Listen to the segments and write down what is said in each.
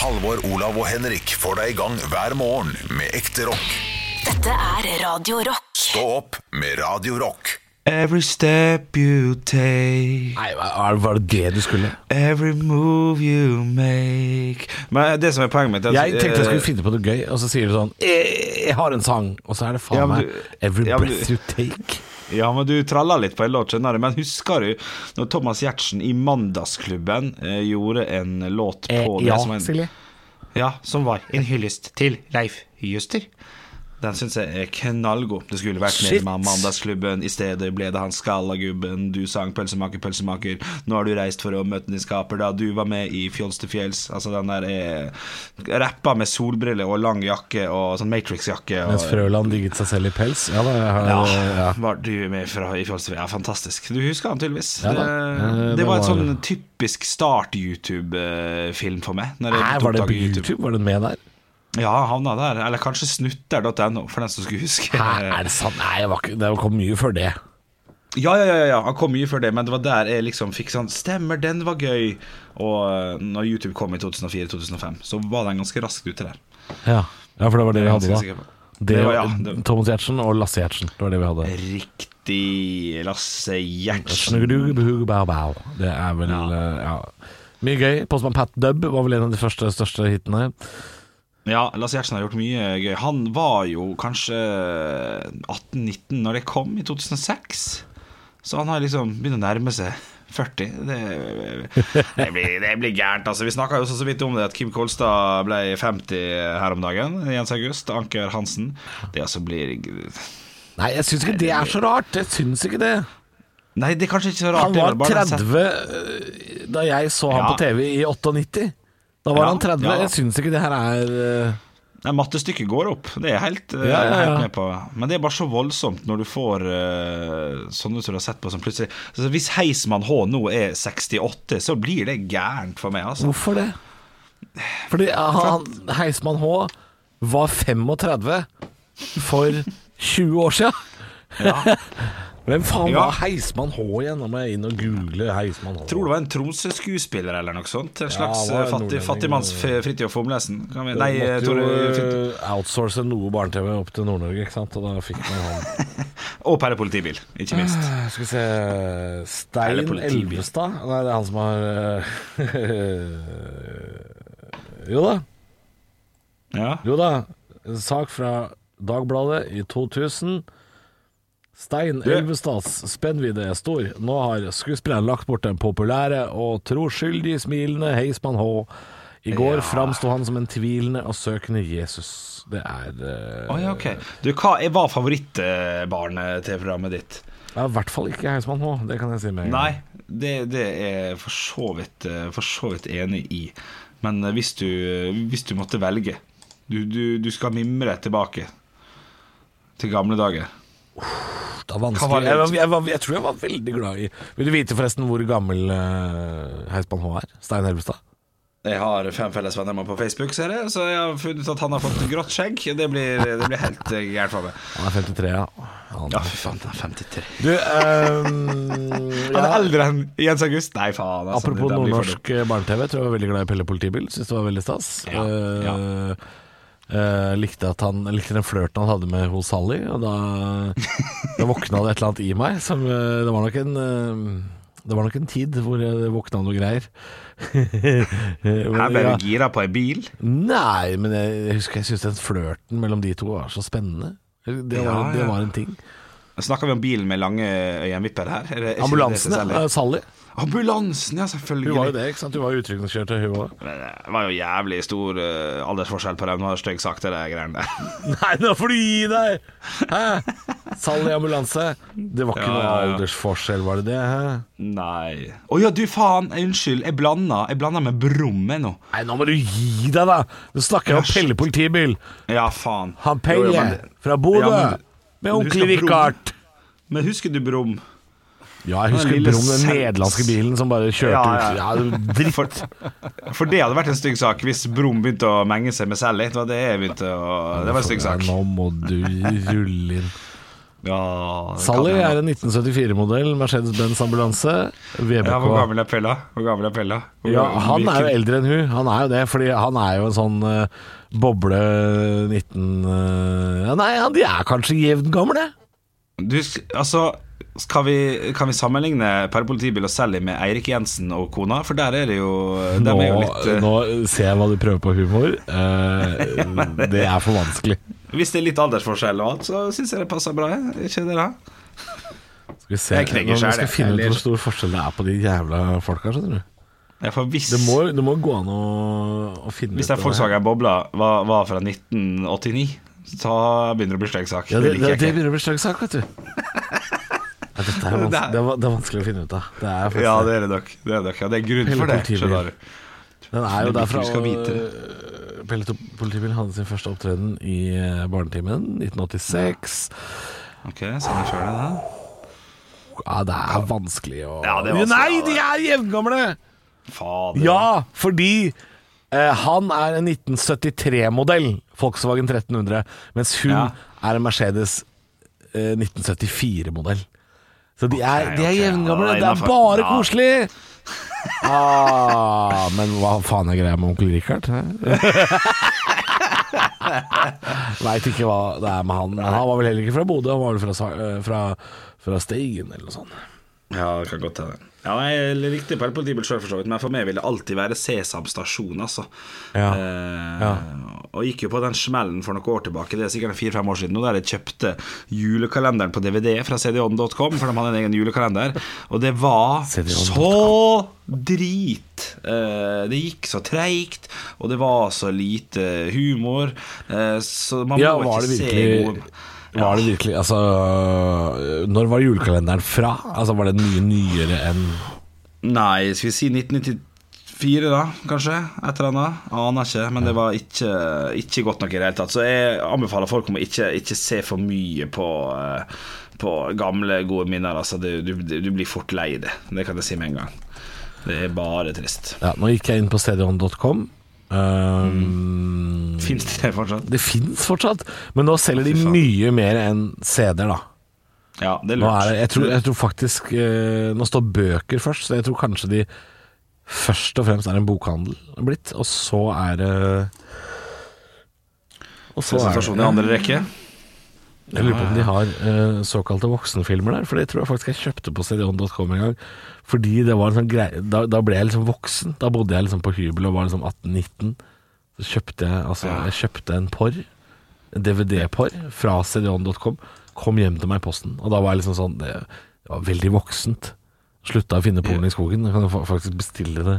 Halvor, Olav og Henrik får deg i gang hver morgen med ekte rock. Dette er Radio Rock. Stå opp med Radio Rock. Every step you take, Nei, var var det det du skulle? every move you make Men det som er poenget mitt er at, Jeg tenkte jeg skulle eh, finne på noe gøy, og så sier du sånn «Eh, Jeg har en sang, og så er det faen Ja, men meg Every ja, men breath du- you take. Ja, men du tralla litt på en låt, skjønner du Men husker du når Thomas Giertsen i Mandagsklubben eh, gjorde en låt på Eh, det ja, som en, Silje. Ja, som var en hyllest til Leif Juster. Den syns jeg er knallgod. Det skulle vært Shit. med Mandagsklubben. I stedet ble det han skallagubben. Du sang 'Pølsemaker, pølsemaker'. Nå har du reist for å møte din skaper da du var med i Fjols til fjells. Altså, den der er Rappa med solbriller og lang jakke og sånn Matrix-jakke. Mens Frøland digget seg selv i pels. Ja, da, har, ja, ja. var du med fra i Fjols til fjells? Ja, fantastisk. Du husker han tydeligvis. Ja det, Eh, det, det var en sånn typisk start-YouTube-film for meg. Nei, var det på på YouTube? Var den med der? Ja, havna der. Eller kanskje snutter.no, for den som skulle huske. Hæ, er det sant? Nei, det, ikke, det kom mye før det. Ja, ja, ja, ja, han kom mye før det, men det var der jeg liksom fikk sånn Stemmer, den var gøy. Og eh, når YouTube kom i 2004-2005, så var den ganske raskt ute der. Ja, ja for det var det vi er hadde da. Det, Det var- ja, det- Thomas Giertsen og Lasse Giertsen. Det var det vi hadde. Riktig Lasse Gjertsen. Det er vel ja. ja. Mye gøy. Postman Pat Dub var vel en av de første største hitene. Ja, Lasse Gjertsen har gjort mye gøy. Han var jo kanskje 18-19 når det kom, i 2006. Så han har liksom begynt å nærme seg 40. Det, det, blir, det blir gærent. Altså, vi snakka jo så vidt om det at Kim Kolstad ble 50 her om dagen. Jens August. Anker Hansen. Det altså blir Nei, jeg syns ikke det er så rart. Jeg syns ikke det. Nei, det er kanskje ikke så rart. Han var vel bare den 30 eh, da jeg så han Ja. på TV i 98. Da var Ja, han 30. ja. Jeg syns ikke det her er eh, Nei, Mattestykket går opp, det er jeg helt, eh, Ja, ja, ja. helt med på. Men det er bare så voldsomt når du får uh, sånne som du har sett på som plutselig altså, Hvis Heismann H nå er 68, så blir det gærent for meg, altså. Hvorfor det? Fordi han, Heismann H var 35 for 20 år siden. Hvem faen Ja. var Heismann H igjen? Nå må jeg inn og google Heismann H. Tror det var en Tromsø-skuespiller eller noe sånt. En slags Ja, eh, var en fattig, fattigmanns Fridtjof Omlesen. Nei, eh, måtte Tore eh, outsource noe barne-TV opp til Nord-Norge, ikke sant? Og da fikk man han Og Perre politibil, ikke minst. Skal vi se Stein Elvestad? Nei, det er han som har eh, Jo da. Ja. Jo da. En sak fra Dagbladet i 2000. Stein Elvestads spennvidde er stor. Nå har skuespilleren lagt bort den populære og troskyldig smilende Heismann H. I går Ja. framsto han som en tvilende og søkende Jesus. Det er uh... Å ja, ok. Du, hva var favorittbarnet til programmet ditt? ja, I hvert fall ikke Heismann H, det kan jeg si med en gang. Nei, det, det er jeg for så vidt, eh, for så vidt enig i. Men eh, hvis du, hvis du måtte velge du, du, du skal mimre tilbake til gamle dager. Var vanskelig. jeg, Jeg, jeg, jeg tror jeg var veldig glad i Vil du vite forresten hvor gammel uh, Heismann H er? Stein Helvestad? Jeg har fem felles venner med på Facebook, ser jeg, så jeg har funnet ut at han har fått grått skjegg. Det blir, det blir helt eh, gærent for meg. Han er 53, ja. Han, Ja, fy faen, han er 53. Du, um, Han er ja, eldre enn Jens August. Nei, faen. Altså, apropos nordnorsk eh, barne-TV, tror jeg var veldig glad i Pelle Politibil. Syns det var veldig stas. Ja, ja. Eh, eh, likte, at han, likte den flørten han hadde med hos Sally, og da, da våkna det et eller annet i meg. Som, uh, det var nok en uh, det var nok en tid hvor det våkna noe greier. Her ble du gira på ei bil. Nei, men jeg, jeg husker jeg syntes den flørten mellom de to var så spennende. Det var, Ja, ja. Det var en ting. Snakker vi om bilen med lange øyenvipper her? Er det- er Ambulansen, ja. eh, Sally. Ambulansen, ja, selvfølgelig. Hun var jo det, ikke sant? Hun var jo utrykningskjøretøy, hun òg. Det var jo jævlig stor uh, aldersforskjell på dem. Nå har jeg stygg sagt det der greiene der. Nei, nå får du gi deg! Hæ? Sally ambulanse. Det var ikke Ja, noe ja, aldersforskjell, var det det? Hæ? Nei Å ja, du faen! Unnskyld. Jeg blanda, jeg blanda med Brumme nå. Nei, nå må du gi deg, da! Du snakker om Æsj. Pelle politibil. Ja, faen. Han Jo, jo, Pelle men- fra Bodø. Ja, men- med men onkel Richard. Men husker du Brum? Ja, jeg husker Den Brum, den nederlandske bilen som bare kjørte Ja, ut. ja. Ja, dritt. For, for det hadde vært en stygg sak hvis Brum begynte å menge seg med Sally. Det var det jeg begynte å Det var en stygg sak. Nå må du rulle inn. Ja, Sally er en 1974-modell Mercedes-Benz ambulanse. VBK ja, Hvor gammel er Pella? Hvor gammel er Pella? Hvor Ja, han er jo eldre enn hun. Han er jo det, fordi han er jo en sånn eh, boble 19 eh, ja, Nei, ja, de er kanskje jevngamle. Du, altså skal vi, Kan vi sammenligne Per politibil og Sally med Eirik Jensen og kona? For der er det jo Nå, er jo litt uh... nå ser jeg hva du prøver på humor. Uh, det er for vanskelig. Hvis det er litt aldersforskjell og alt, så syns jeg det passer bra. Ikke det da? Skal vi se Jeg skal jeg jeg. finne ut hvor stor forskjell det er på de jævla folka. skjønner du Får hvis, Det må, det må gå an å, å finne hvis ut den Volkswagen Bobla var, var fra 1989, så begynner det å bli stygg sak. Ja, det det, det, begynner å bli stygg sak, vet du. Ja, dette er, vans Det er- det, er, det vanskelig å finne ut av. Det er Ja, det. er det nok. Det er, nok. Ja, det er grunn for det. skjønner du. Den er jo derfra. Pelle politibil hadde sin første opptreden i eh, Barnetimen 1986. Ok, så jeg føler det. Ja, det er vanskelig å Ja, vanskelig, Nei, de er jevngamle! Fader. Ja, fordi eh, han er en 1973-modell, Volkswagen 1300, mens hun Ja. er en Mercedes eh, 1974-modell. Så de er, Ok, de er ok, ja, jevngamle. det er det er innenfor. bare Ja. koselig! Ah, men hva faen er greia med onkel Richard? Veit ikke hva det er med han. Men han var vel heller ikke fra Bodø, han var vel fra, Sa- eh, fra, fra Steigen eller noe sånt. Ja, det kan godt hende. Ja, jeg likte på politibil sjøl, for så vidt, men for meg vil det alltid være Sesam stasjon, altså. Ja. Eh, Ja. Og gikk jo på den smellen for noen år tilbake, det er sikkert fire-fem år siden, nå der jeg kjøpte julekalenderen på DVD fra cdon.com, for de hadde en egen julekalender, og det var så drit. Eh, det gikk så treigt, og det var så lite humor, eh, så man Ja, må ikke se gode Var det virkelig Altså Når var julekalenderen fra? Altså Var det mye nyere enn Nei, skal vi si 1994 da, kanskje? Et eller annet. Aner ikke, men det var ikke, ikke godt nok i det hele tatt. Så jeg anbefaler folk om å ikke, ikke se for mye på, eh, på gamle, gode minner. Altså, du, du, du blir fort lei det. Det kan jeg si med en gang. Det er bare trist. Ja, nå gikk jeg inn på cdon.com um, Fins det fortsatt? Det finnes fortsatt Men nå selger de mye mer enn CD-er da Ja, det er lurt. det, jeg, tror, jeg tror faktisk uh, Nå står bøker først Så jeg tror kanskje de Først og fremst er en bokhandel blitt Og så er det Og så er Presentasjon i andre rekke. Jeg lurer på om de har uh, såkalte voksenfilmer der, for det tror jeg faktisk jeg kjøpte på cdon.com en gang. Fordi det var en sånn greie da, da ble jeg liksom voksen. Da bodde jeg liksom på hybel og var liksom 18-19. Så kjøpte jeg altså Jeg kjøpte en porr, en DVD-porr, fra cdon.com. Kom hjem til meg i posten, og da var jeg liksom sånn Det, det var veldig voksent. Slutta å finne porno i skogen. Jeg kan du faktisk bestille det.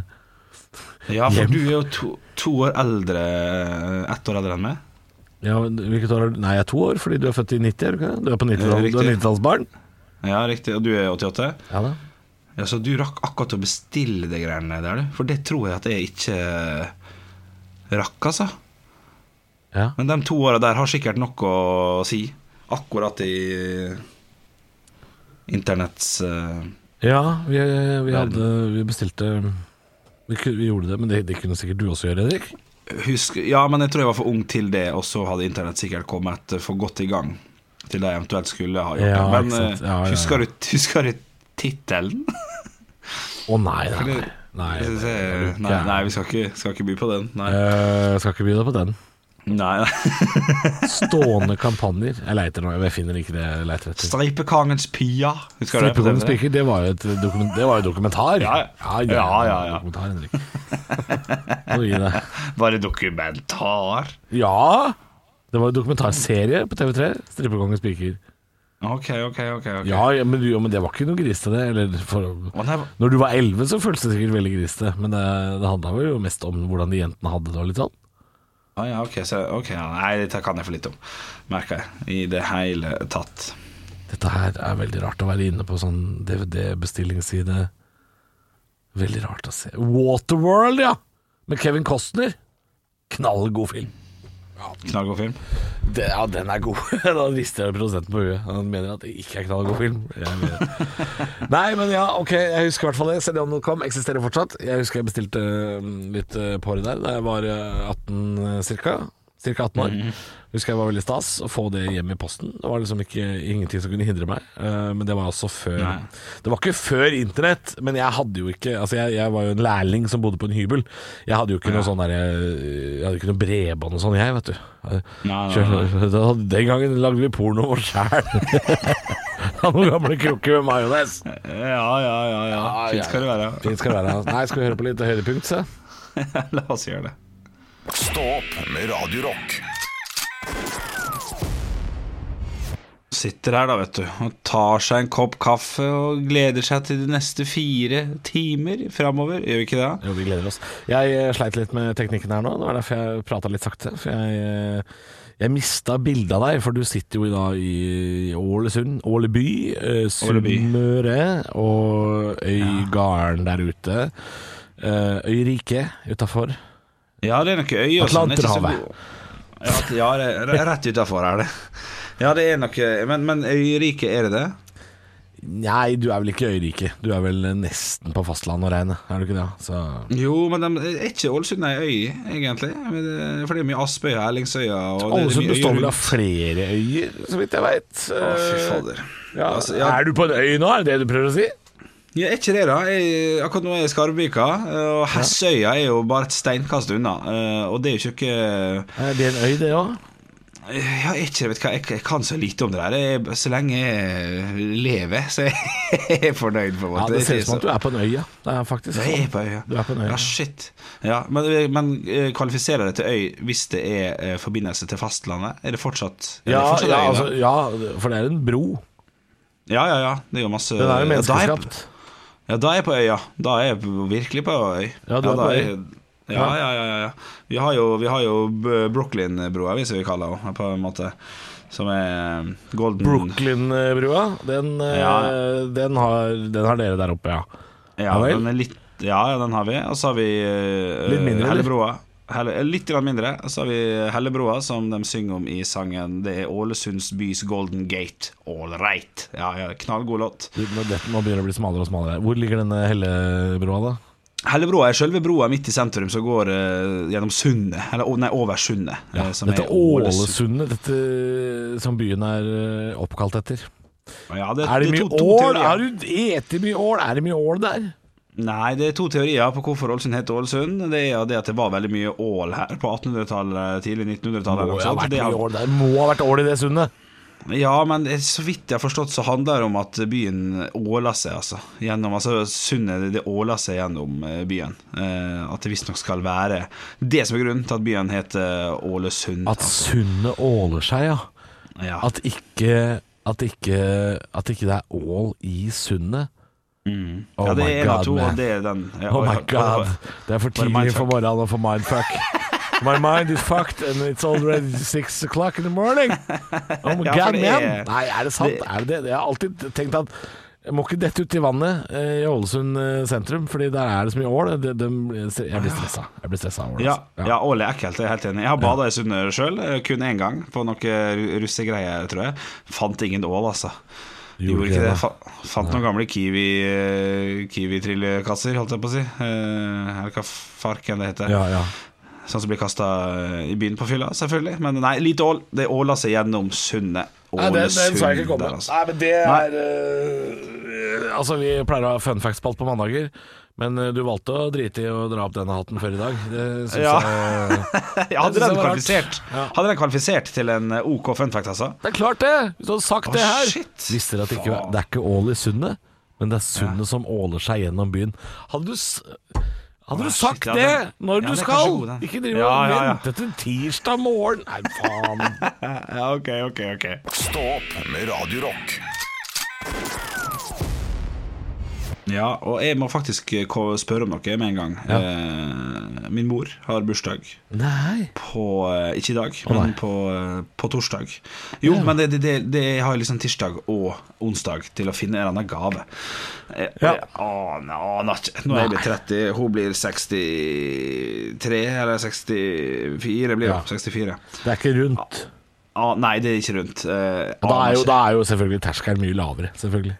Ja, for Hjem. du er jo to, to år eldre Ett år eldre enn meg. Ja, hvilket år er du? Nei, jeg er to år, fordi du er født i 90, er du ikke det? Du er på 90-tallet- du er riktig. 90-tallsbarn? Ja, riktig. Og du er 88? Ja da. Ja, Så du rakk akkurat å bestille de greiene der, du? For det tror jeg at jeg ikke rakk, altså. Ja. Men de to åra der har sikkert noe å si. Akkurat i internetts uh, Ja, vi, vi, hadde, vi bestilte vi, vi gjorde det, men det, det kunne sikkert du også gjøre, Erik? husk, Ja, men jeg tror jeg var for ung til det, og så hadde internett sikkert kommet for godt i gang til det jeg eventuelt skulle ha gjort Ja. Men eh, ja, ja. husker du, husker du tittelen? Å nei, nei, nei. Nei, Jeg det- nei, nei, vi skal ikke, skal ikke by på den. Nei. Uh, skal ikke by deg på den. nei, nei. Stående kampanjer. Jeg leiter nå, jeg finner ikke det jeg leiter etter. Streipekongens pia. Husker TV? piker, det var jo et dokument, det var jo dokumentar. Ja, ja, ja, ja, ja. Dokumentar, Henrik. Var det dokumentar? Ja! Det var jo dokumentarserie på TV3. Strippekongens piker. Ok, ok, ok. ok Ja, ja men, du- ja, men det var ikke noe grisete, det. Eller for, Å, nei, Når du var elleve, så føltes det sikkert veldig grisete. Men det, det handla jo mest om hvordan de jentene hadde det og litt sånn. ah, ja, ok, så, ok ja, Nei, dette kan jeg for litt om, merker jeg. I det hele tatt. Dette her er veldig rart å være inne på sånn DVD-bestillingsside. Veldig rart å se. Waterworld, ja! Med Kevin Costner. Knallgod film. Knallgod film. Det, ja, den er god. da rister jeg produsenten på huet. Han mener at det ikke er knallgod film. Jeg mener. Nei, men ja, ok, jeg husker i hvert fall det. CDON.com eksisterer fortsatt. Jeg husker jeg bestilte mm, litt på det der da jeg var eh, 18 ca. ca. 18 år. Mm. Husker jeg var veldig stas å få det hjem i posten. Det var liksom ikke, ingenting som kunne hindre meg. Uh, men det var også før Nei. Det var ikke før internett, men jeg hadde jo ikke Altså jeg, jeg var jo en lærling som bodde på en hybel. Jeg hadde jo ikke noe sånn der Jeg hadde ikke noe bredbånd og sånn, jeg, vet du. Nei, nei, Kjør- da Den gangen lagde vi porno vår sjæl. Av noen gamle krukker med majones. Ja, ja, ja. ja. Fint skal det være. Fint skal det være. Nei, skal vi høre på litt høydepunkt, se? La oss gjøre det. Stå opp med Radio Rock. Sitter her da, vet du, og tar seg en kopp kaffe og gleder seg til de neste fire timer framover. Gjør vi ikke det? Jo, vi gleder oss. Jeg eh, sleit litt med teknikken her nå. Det var derfor jeg prata litt sakte. For jeg, eh, jeg mista bildet av deg, for du sitter jo i dag i Ålesund, Åleby, eh, Sunnmøre og Øygarden der ute. Eh, Øyrike utafor. Ja, det er noen øye og sånn. er Atlanterhavet. Ja, ja, det er rett utafor er det. Ja, det er noe Men, men øyriket, er det det? Nei, du er vel ikke Øyrike. Du er vel nesten på fastlandet å regne, er du ikke det? Så Jo, men de, er ikke Ålesund ei øy, egentlig? Det- For det er mye Aspøya, Ellingsøya og det er Ålesund består øyer vel av flere øyer, så vidt jeg veit. Å, fy fader. Ja. Altså, ja. Er du på en øy nå, er det det du prøver å si? Ja, er ikke det, da? Jeg, akkurat nå er jeg i Skarvvika, og Hessøya er jo bare et steinkast unna. eh, Og det er jo ikke Er det en øy, det òg? Ja, ikke vet hva, jeg, jeg kan så lite om det der. Jeg, så lenge jeg lever, så jeg er fornøyd, på en måte Ja, det ser ut som at du er på en øy, ja. Det faktisk Jeg er på øya. Du er på en øy. Ja, shit. Ja, men, men eh, kvalifiserer det til øy hvis det er eh, forbindelse til fastlandet? Er det fortsatt, er Ja, det fortsatt ja, øy, altså, ja, for det er en bro. ja, ja, ja. Det jo masse Den er jo menneskeskapt. Ja, da er jeg på øya. Da er jeg virkelig på øy. Ja, du er på øy. jeg- Ja, ja, ja, ja, ja. Vi har jo, vi har jo Brooklyn-broa, hvis vi kaller henne, på en måte. Som er eh, Golden Brooklyn-brua, den, eh, Ja. den, har, den har dere der oppe, ja. Ja, den litt Ja, ja, den har vi. Og så har vi uh, Litt mindre, eller? Hellebroa. Litt grann mindre. Så har vi Hellebroa, som de synger om i sangen 'Det er Ålesunds bys Golden Gate'. All right. Ja, ja, knallgod låt. Nå, begynner det å bli smalere og smalere. Hvor ligger denne Hellebroa, da? Hellebroa er selve broa midt i sentrum som går uh, gjennom sundet. Eller nei, over sundet. Ja, Dette Ålesundet, dette som byen er eh, oppkalt etter. Ja, det, Er det det mye ål? Har du spist mye ål? Er det mye ål der? Nei, det er to teorier på hvorfor Ålesund heter Ålesund. Det er det at det var veldig mye ål her på 1800-tallet, tidlig 1900-tallet. Må Det har-. Må ha vært ål i det sundet. Ja, men så vidt jeg har forstått, så handler det om at byen åler seg, altså. Gjennom, altså Sundet det, det åler seg gjennom eh, byen. Eh, at det visstnok skal være det som er grunnen til at byen heter Ålesund. At altså. sundet åler seg, ja. ja. At ikke At ikke, at ikke det er ål i sundet. Mm. Oh ja, det er en av to, og det er den. Ja, Oh my god. Det er for tidlig for morgenen å få mindfuck. My mind is fucked and it's already six o'clock in the morning. Oh my for god, man. Nei, er det sant? det- Er det det? Jeg har alltid tenkt at jeg må ikke dette ut i vannet eh, i Ålesund eh, sentrum, Fordi der er det så mye ål. Jeg blir stressa. Jeg blir stressa over det. Ja, ja. ja, ål er ekkelt, jeg er helt enig. Jeg har bada i sundet sjøl, kun én gang, på noe ru- russegreier, tror jeg. Fant ingen ål, altså. Gjorde Gjorde ikke det, det. Fa fant noen gamle Kiwi eh, Kiwi-trillekasser, holdt jeg på å si. Eh, Eller hva farken det heter. Ja, ja. Sånn som blir kasta i byen på fylla, selvfølgelig. Men nei, lite ål. Det åla seg gjennom sundet. Nei, den, den så jeg ikke komme. der, altså. Nei, men det er eh, Altså, vi pleier å ha fun facts-spalt på mandager. Men eh, du valgte å drite i å dra opp denne hatten før i dag. Det syns Ja. jeg Ja, hadde den kvalifisert Ja. Hadde den kvalifisert til en eh, OK fun fact, altså? Det er klart det! Hvis du hadde sagt oh, det her. shit. Visste dere at det ikke, det er ikke ål i sundet, men det er sundet som åler seg gjennom byen. Hadde du, hadde du shit, sagt ja, det den- når ja, du skal? god. Ikke drive Ja, og ja, ja. vente til tirsdag morgen. Nei, faen. Ja, OK, OK, OK. Stå opp med Radio Rock. Ja, og jeg må faktisk eh, spørre om noe med en gang. Ja. min mor har bursdag Nei. på eh, Ikke i dag, oh, men på, eh, på torsdag. Jo, Ja. men det, det, det, jeg har liksom tirsdag og onsdag til å finne en eller annen gave. Jeg, Ja. jeg aner ikke. Nå er jeg blitt 30, hun blir 63 eller 64 blir Ja. 64. Det er ikke rundt. Ah, nei, det er ikke rundt. Eh, da er, jo, da er jo selvfølgelig terskelen mye lavere. Selvfølgelig.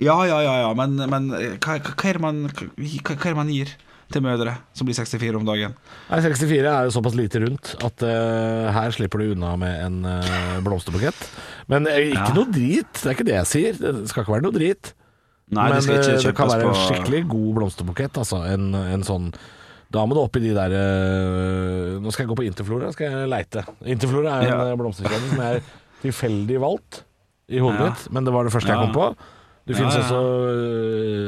Ja, ja, ja, ja. men, men hva, hva, hva, er man, hva, hva er det man gir? til mødre som blir 64 om dagen? Nei, 64 er jo såpass lite rundt at uh, her slipper du unna med en uh, blomsterbukett. Men eh, ikke Ja. noe drit, det er ikke det jeg sier. Det skal ikke være noe drit. Nei, Men det eh, det kan være en skikkelig god blomsterbukett. Altså en, en sånn Da må du opp i de der eh, Nå skal jeg gå på Interflora, skal jeg leite. Interflora er en ja. blomsterkjede som er tilfeldig valgt i hodet Ja. mitt, men det var det første jeg kom på. Det Ja, finnes ja. også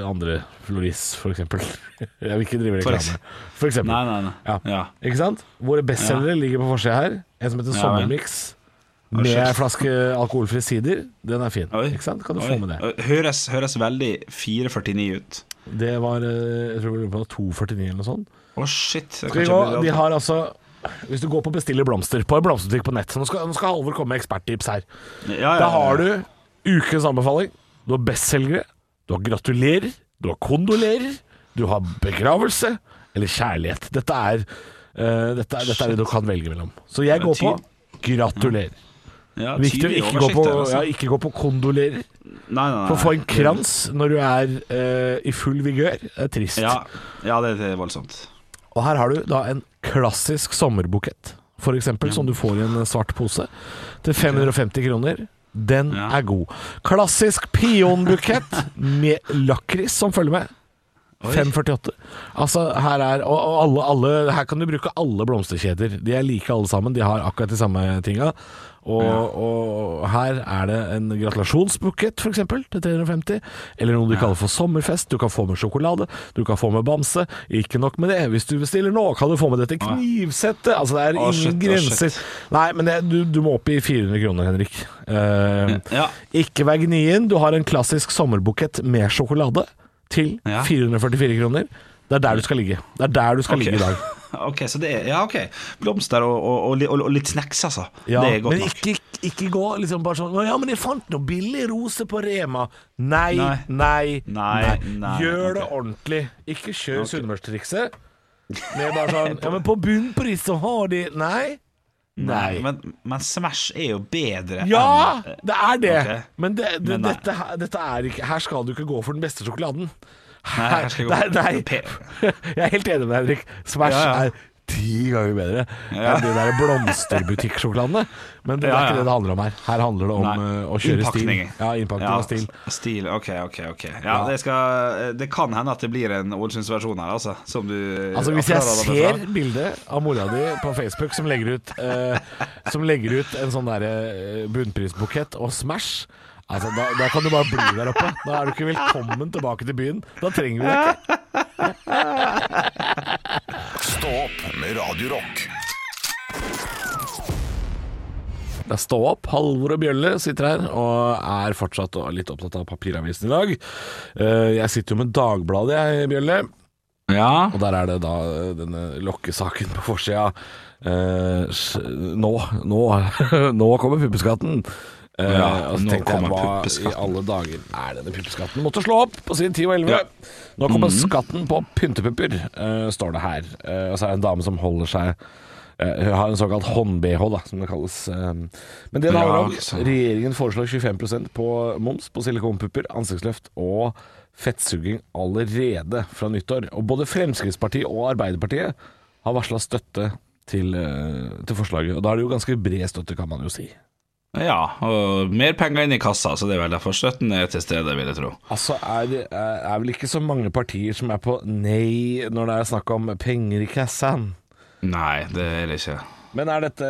eh, andre Floris, for eksempel. jeg vil ikke drive reklame. For eksempel. Nei, nei, nei. Ja. Ja. Ikke sant? Våre bestselgere ligger på forsida her. En som heter Ja. Sommermix. Med ei flaske alkoholfri sider. Den er fin. Oi. Ikke sant? Kan du Oi. få med det. Høres, høres veldig 449 ut. Det var eh, Jeg tror vi var 2,49 eller noe sånt. Å, shit. Skal vi gå? De har altså Hvis du går på bestiller blomster på en blomsterbutikk på nett Nå skal, nå skal Halvor komme med eksperttips her. ja, ja, Da har du ukens anbefaling. Du har bestselgere. Du har gratulerer. Du har kondolerer. Du har begravelse. Eller kjærlighet. Dette er, uh, dette er, dette er det du kan velge mellom. Så jeg går på gratulerer. ja, Viktig å ikke gå på, altså. ja, ikke gå på kondolerer. Nei, nei, nei. For å få en krans når du er uh, i full vigør, det er trist. Ja, ja det, det er voldsomt. Og her har du da en klassisk sommerbukett, for eksempel, som du får i en svart pose, til 550 kroner. Den Ja. er god. Klassisk peonbukett med lakris som følger med. 548. Altså, her er Og, og alle, alle Her kan du bruke alle blomsterkjeder. De er like alle sammen. De har akkurat de samme tinga. Og, og her er det en gratulasjonsbukett, f.eks., til 350. Eller noe de kaller for sommerfest. Du kan få med sjokolade. Du kan få med bamse. Ikke nok med det. Hvis du bestiller nå, kan du få med dette knivsettet. Altså, det er Å, ingen shit, grenser. shit. Nei, men det, du, du må opp i 400 kroner, Henrik. Uh, Ja. ikke vær gnien. Du har en klassisk sommerbukett med sjokolade til Ja. 444 kroner. Det er der du skal ligge. Det er der du skal okay. ligge i dag. Ok, så det er Ja, ok. Blomster og, og, og, og, litt snacks, altså. Ja, det er godt men nok. ikke, ikke gå liksom bare sånn Ja, men jeg fant noen billig rose på Rema. Nei, nei, Nei. nei. Nei, Gjør det ordentlig. Ikke kjør okay. sunnmørstrikset. er bare sånn Ja, men på bunnpris så har de Nei. Nei. Men, men Smash er jo bedre Ja, enn det er det. Okay. Men, det, det, Men dette, dette er ikke Her skal du ikke gå for den beste sjokoladen. Nei, her nei, nei. Jeg er helt enig med deg, Henrik. Smash Ja, ja. er ti ganger bedre Ja. enn de der blomsterbutikkjokolade. Men det er Ja, ja. ikke det det handler om her. Her handler det om Nei. eh, å kjøre stil. Innpakning. Ja, innpakning og stil. Stil, ok, ok, ok Ja, Ja. Det, skal, det kan hende at det blir en Ålesundsversjon her, altså. Som du Altså Hvis jeg ser fra. bildet av mora di på Facebook som legger ut eh, Som legger ut en sånn derre eh, bunnprisbukett og Smash Altså da, da kan du bare bli der oppe. Da er du ikke velkommen tilbake til byen. Da trenger vi deg ikke. Stå opp med Radio Rock. Det er Stå opp. Halvor og Bjølle sitter her og er fortsatt litt opptatt av papiravisen i dag. Eh, Jeg sitter jo med Dagbladet, jeg, Bjølle. Ja. Og der er det da denne lokkesaken på forsida. Eh, nå, nå, nå kommer puppeskatten. Eh, Ja, og så tenkte jeg, kommer hva i alle dager er denne puppeskatten? Måtte slå opp på siden 10 og 11. Ja. Nå kommer skatten på pyntepupper, uh, står det her. Uh, og så er det en dame som holder seg Hun har en såkalt hånd-BH, da, som det kalles. Men det det handler om. Regjeringen foreslår 25% på moms på silikonpupper, ansiktsløft og fettsugging allerede fra nyttår. Og både Fremskrittspartiet og Arbeiderpartiet har varsla støtte til, til forslaget. Og da er det jo ganske bred støtte, kan man jo si. Ja, og mer penger inn i kassa, så det er vel derfor støtten er til stede, vil jeg tro. Altså, er det er, vel ikke så mange partier som er på nei når det er snakk om penger i kassen? Nei, det er det ikke. Men er dette,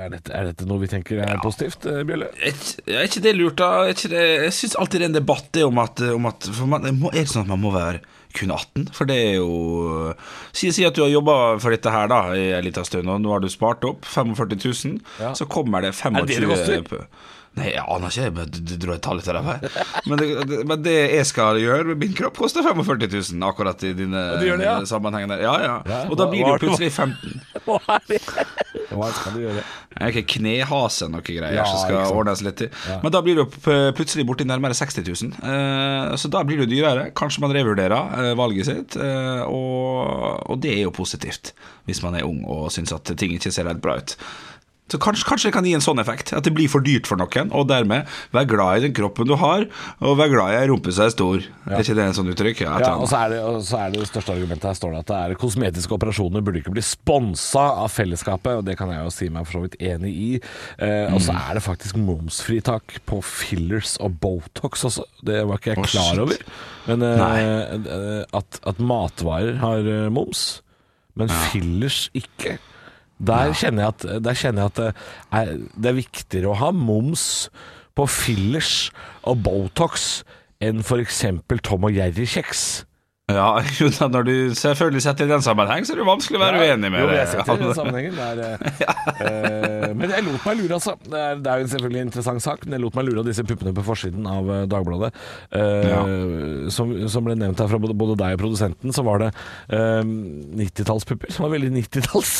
er dette, er dette noe vi tenker er positivt, eh, Bjølle? Er ikke, er ikke det lurt, da? Jeg syns alltid det er en debatt om at, om at man, Er det sånn at man må være kun 18? For det er jo Si, si at du har jobba for dette her da i en liten stund, og nå har du spart opp 45 000, Ja. så kommer det 25 Er det det koster? Nei, jeg aner ikke, men du, dro et tall ut av det. Men det, det, men det jeg skal gjøre med min kropp, koster 45 000, akkurat i dine det det, ja? sammenhengene. Ja, ja. Ja, Og da blir det hva- jo plutselig 15 Hva er det? Hva skal du gjøre? Jeg er ikke knehase noe greier Ja, som skal ordnes litt i. Men da blir p- plutselig borti nærmere 60 000. Eh, så da blir det dyrere. Kanskje man revurderer eh, valget sitt. eh, og, og det er jo positivt, hvis man er ung og syns at ting ikke ser helt bra ut. Så kanskje, kanskje det kan gi en sånn effekt. At det blir for dyrt for noen, og dermed vær glad i den kroppen du har, og vær glad i ei rumpe som er stor. Er ikke det en sånn uttrykk? Ja, Ja, og så er, det, og så er det det største argumentet her står det at det er kosmetiske operasjoner burde ikke bli sponsa av fellesskapet, og det kan jeg jo si meg for så vidt enig i. Eh, Og så Mm. er det faktisk momsfritak på fillers og Botox også. Det var ikke jeg Å, klar over. Men eh, eh, at, at matvarer har eh, moms, men fillers ikke. Der kjenner jeg at, der kjenner jeg at det, er, det er viktigere å ha moms på fillers og Botox enn f.eks. Tom og Jerry-kjeks. Ja, jo, da, når du selvfølgelig setter i den sammenheng, så er det vanskelig å være uenig med jo, det. jeg setter i den sammenhengen. der, ja. eh, eh, men jeg lot meg lure, altså. Det er, det er jo selvfølgelig en interessant sak, men jeg lot meg lure av disse puppene på forsiden av Dagbladet. Dagbladet. ja. som, som ble nevnt her fra både, både deg og produsenten, så var det uh, 90-tallspupper. Som var veldig 90-talls.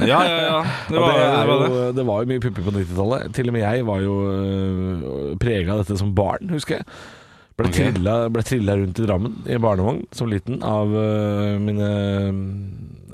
Ja, ja, ja. Det var det, Var det. jo, det var jo mye pupper på 90-tallet. Til og med jeg var jo uh, prega av dette som barn, husker jeg. Ble, okay. trilla, ble trilla rundt i Drammen i barnevogn som liten av uh, mine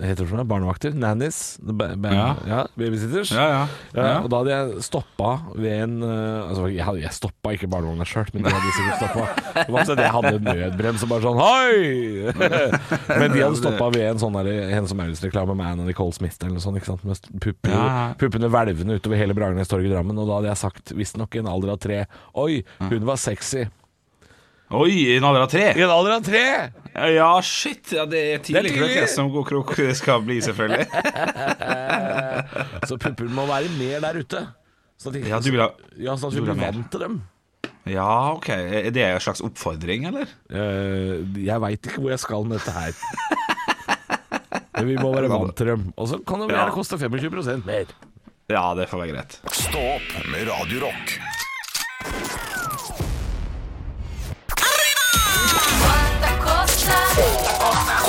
heter det for noe? barnevakter. Nannies. Ba, ba, ja. Ja. Babysitters. Ja, ja. Ja, og da hadde jeg stoppa ved en uh, Altså, jeg, hadde- jeg stoppa ikke barnevogna sjøl, men de hadde sikkert stoppa. Sånn jeg hadde nødbrems og bare sånn Hoi! men de hadde stoppa ved en sånn en som Maurits-reklame med Anna Nicole Smith eller noe sånt. Ikke sant? Med pupper, puppene hvelvende utover hele Bragernestorget i Drammen. Og da hadde jeg sagt, visstnok i en alder av tre Oi, hun var sexy. Oi, i en alder av tre? I en alder av tre! Ja, shit. Ja, det er tidlig Det krok som god krok skal bli, selvfølgelig. Så puppene må være mer der ute. Sånn at, Ja, du vil ha ja, sånn at vi blir vant til dem. Ja, ok. Er det en slags oppfordring, eller? Uh, jeg veit ikke hvor jeg skal med dette her. Men vi må være vant til dem. Og så kan det Ja. gjerne koste 25% mer. Ja, det får være greit. Stå opp med Radio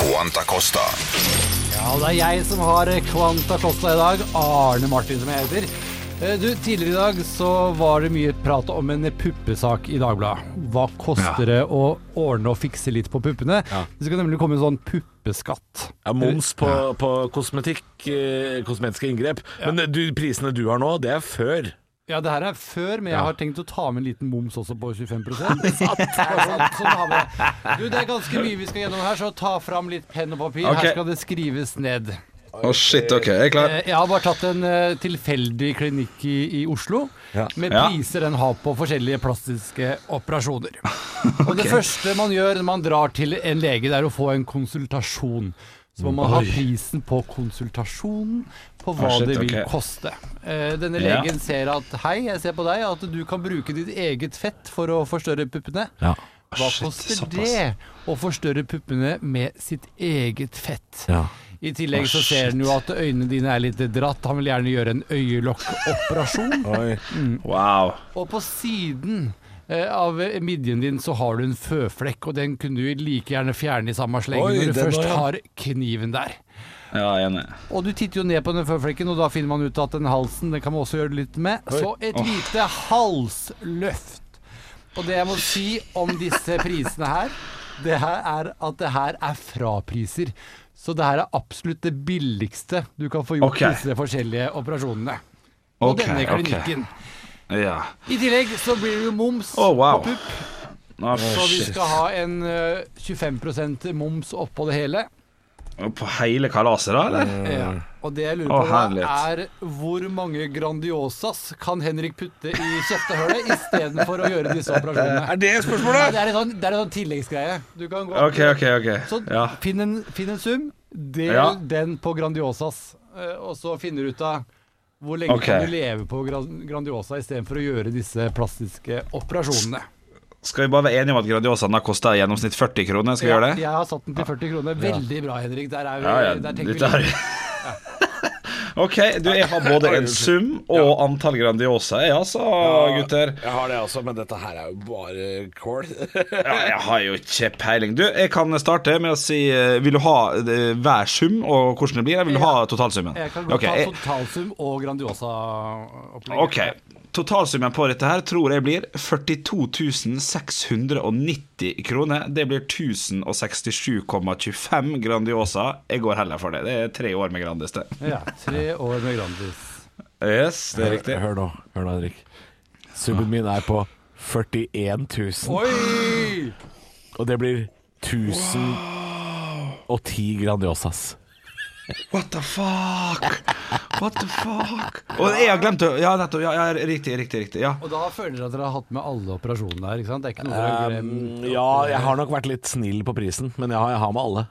Quanta Costa. Ja, det er jeg som har Quanta Costa i dag. Arne Martin, som jeg heter. Eh, Du, Tidligere i dag så var det mye prat om en puppesak i Dagbladet. Hva koster det å ordne og fikse litt på puppene? Det skal nemlig komme en sånn puppeskatt. Ja, moms på, på kosmetikk, eh, kosmetiske inngrep. Men du, prisene du har nå, det er før. Ja, det her er før, men jeg har tenkt å ta med en liten moms også på 25 Bare sånn, sånn har vi det. Du, det er ganske mye vi skal gjennom her, så ta fram litt penn og papir. Ok. Her skal det skrives ned. Å, shit, ok. Jeg er klar. Eh, Jeg har bare tatt en eh, tilfeldig klinikk i, i Oslo, Ja. med Ja. priser den har på forskjellige plastiske operasjoner. Og det første man gjør når man drar til en lege, det er å få en konsultasjon. Så må man ha prisen på konsultasjonen, på hva Ah, shit, det vil okay. koste. Eh, denne Ja. legen ser at hei, jeg ser på deg at du kan bruke ditt eget fett for å forstørre puppene. Ja. Hva Shit, koster såpass. det å forstørre puppene med sitt eget fett? Ja. I tillegg så ser han jo at øynene dine er litt dratt. Han vil gjerne gjøre en øyelokkoperasjon. mm. Wow. Og på siden eh, av midjen din så har du en føflekk, og den kunne du like gjerne fjerne i samme sleng Oi, når du først ja. har kniven der. Ja, enig. Og du titter jo ned på den føflekken, og da finner man ut at den halsen den kan man også gjøre litt med. Så et lite halsløft. Og det jeg må si om disse prisene her, det her er at det her er frapriser. Så det her er absolutt det billigste du kan få gjort okay. disse forskjellige operasjonene. Og okay, denne klinikken. klinikken. Ja. I tillegg så blir det jo moms oh, wow. på pupp. Oh, Så vi skal ha en eh, 25% moms oppå det hele. På hele kalaset, da, eller? Ja. Og det jeg lurer Å, på da, er hvor mange Grandiosas kan Henrik putte i kjeftehullet istedenfor å gjøre disse operasjonene? Er det Nei, spørsmålet? det er en sånn, det er en sånn tilleggsgreie. Du kan gå Ok, ok, ok. Så Ja. finn, en, finn en sum, del Ja. den på Grandiosas, eh, og så finner du ut av hvor lenge Ok. kan du leve på Gran- Grandiosa istedenfor å gjøre disse plastiske operasjonene. Skal vi bare være enige om at Grandiosaen har kosta i gjennomsnitt 40 kroner? Skal vi gjøre det? Jeg har satt den til 40 kroner. Veldig bra, Henrik. Der, er vi, Ja, ja, der tenker vi Ok, du, jeg har både en sum og antall Grandiosa, jeg altså, gutter. Jeg har det også, men dette her er jo bare kål. Ja, jeg har jo ikke peiling. Du, jeg kan starte med å si eh, Vil du ha eh, hver sum og hvordan det blir, eller vil du ha totalsummen? Jeg kan godt okay, ta totalsum og Grandiosa-opplegget. Ok, Totalsummen på dette her tror jeg blir 42 690 kroner. Det blir 1067,25 Grandiosa. Jeg går heller for det. Det er tre år med Grandis, det. Ja, tre år med Grandis. Yes, det er riktig. Hør nå, hør nå, Henrik. Summen min er på 41 000, Oi! og det blir 1010 Grandiosas. What the fuck? What the fuck? Og jeg har glemt å Ja, nettopp. Ja, ja, riktig, riktig. riktig Ja. Og da føler dere at dere har hatt med alle operasjonene her, ikke sant? Det er ikke noe dere har glemt? Um, ja, jeg har nok vært litt snill på prisen, men ja, jeg har med alle.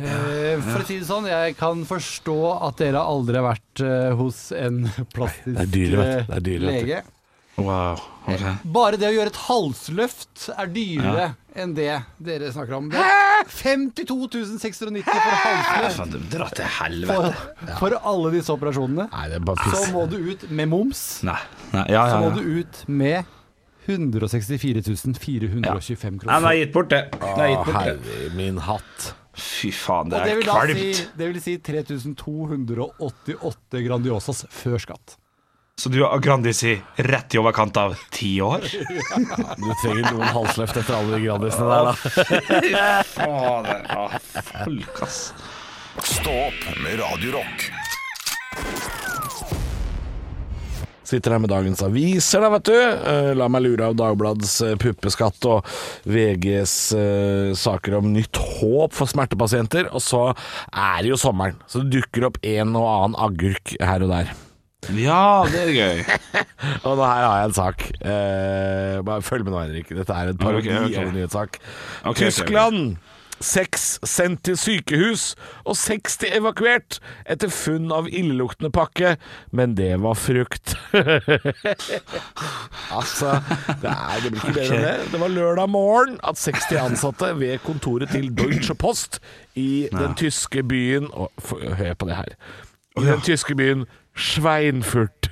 Eh, For å si det sånn, jeg kan forstå at dere aldri har vært eh, hos en plastisk Det er dyre, vet du. Det er dyre, vet du. lege. Wow. Okay. Bare det å gjøre et halsløft er dyrere enn det dere snakker om. Det er 52 690 for halsløft. Dra til helvete. For, for alle disse operasjonene. Nei, det er bare Så må du ut med moms. Nei. Nei. Ja, Så ja, må du ut med 164 425 Nei, kroner. den er gitt bort, det. Er gitt Å, bort, det. herre min hatt. Fy faen, det Og det er vil, da si, kvalmt. det vil si 3288 Grandiosas før skatt. Så du har Grandis i rett i overkant av ti år? Du trenger noen halsløft etter alle de Grandisene der, da. Fader. Ja, folk, ass. Stå opp med Radio Rock. Sitter her med dagens aviser, da, vet du. Eh, La meg lure av Dagblads eh, puppeskatt og VGs eh, saker om nytt håp for smertepasienter. Og så er det jo sommeren, så det dukker opp en og annen agurk her og der. Ja, det er gøy. Og nå her har jeg en sak. Eh, bare følg med nå, Henrik. Dette er en parodi okay, okay. av en nyhetssak. Ok, ok, Tyskland. Seks sendt til sykehus, og 60 evakuert etter funn av illeluktende pakke, men det var frukt. altså, det, er, det blir ikke bedre enn det. Det var lørdag morgen at 60 ansatte ved kontoret til Deutsche Post i den tyske byen og, Hør på det her. I den tyske byen Schweinfurt.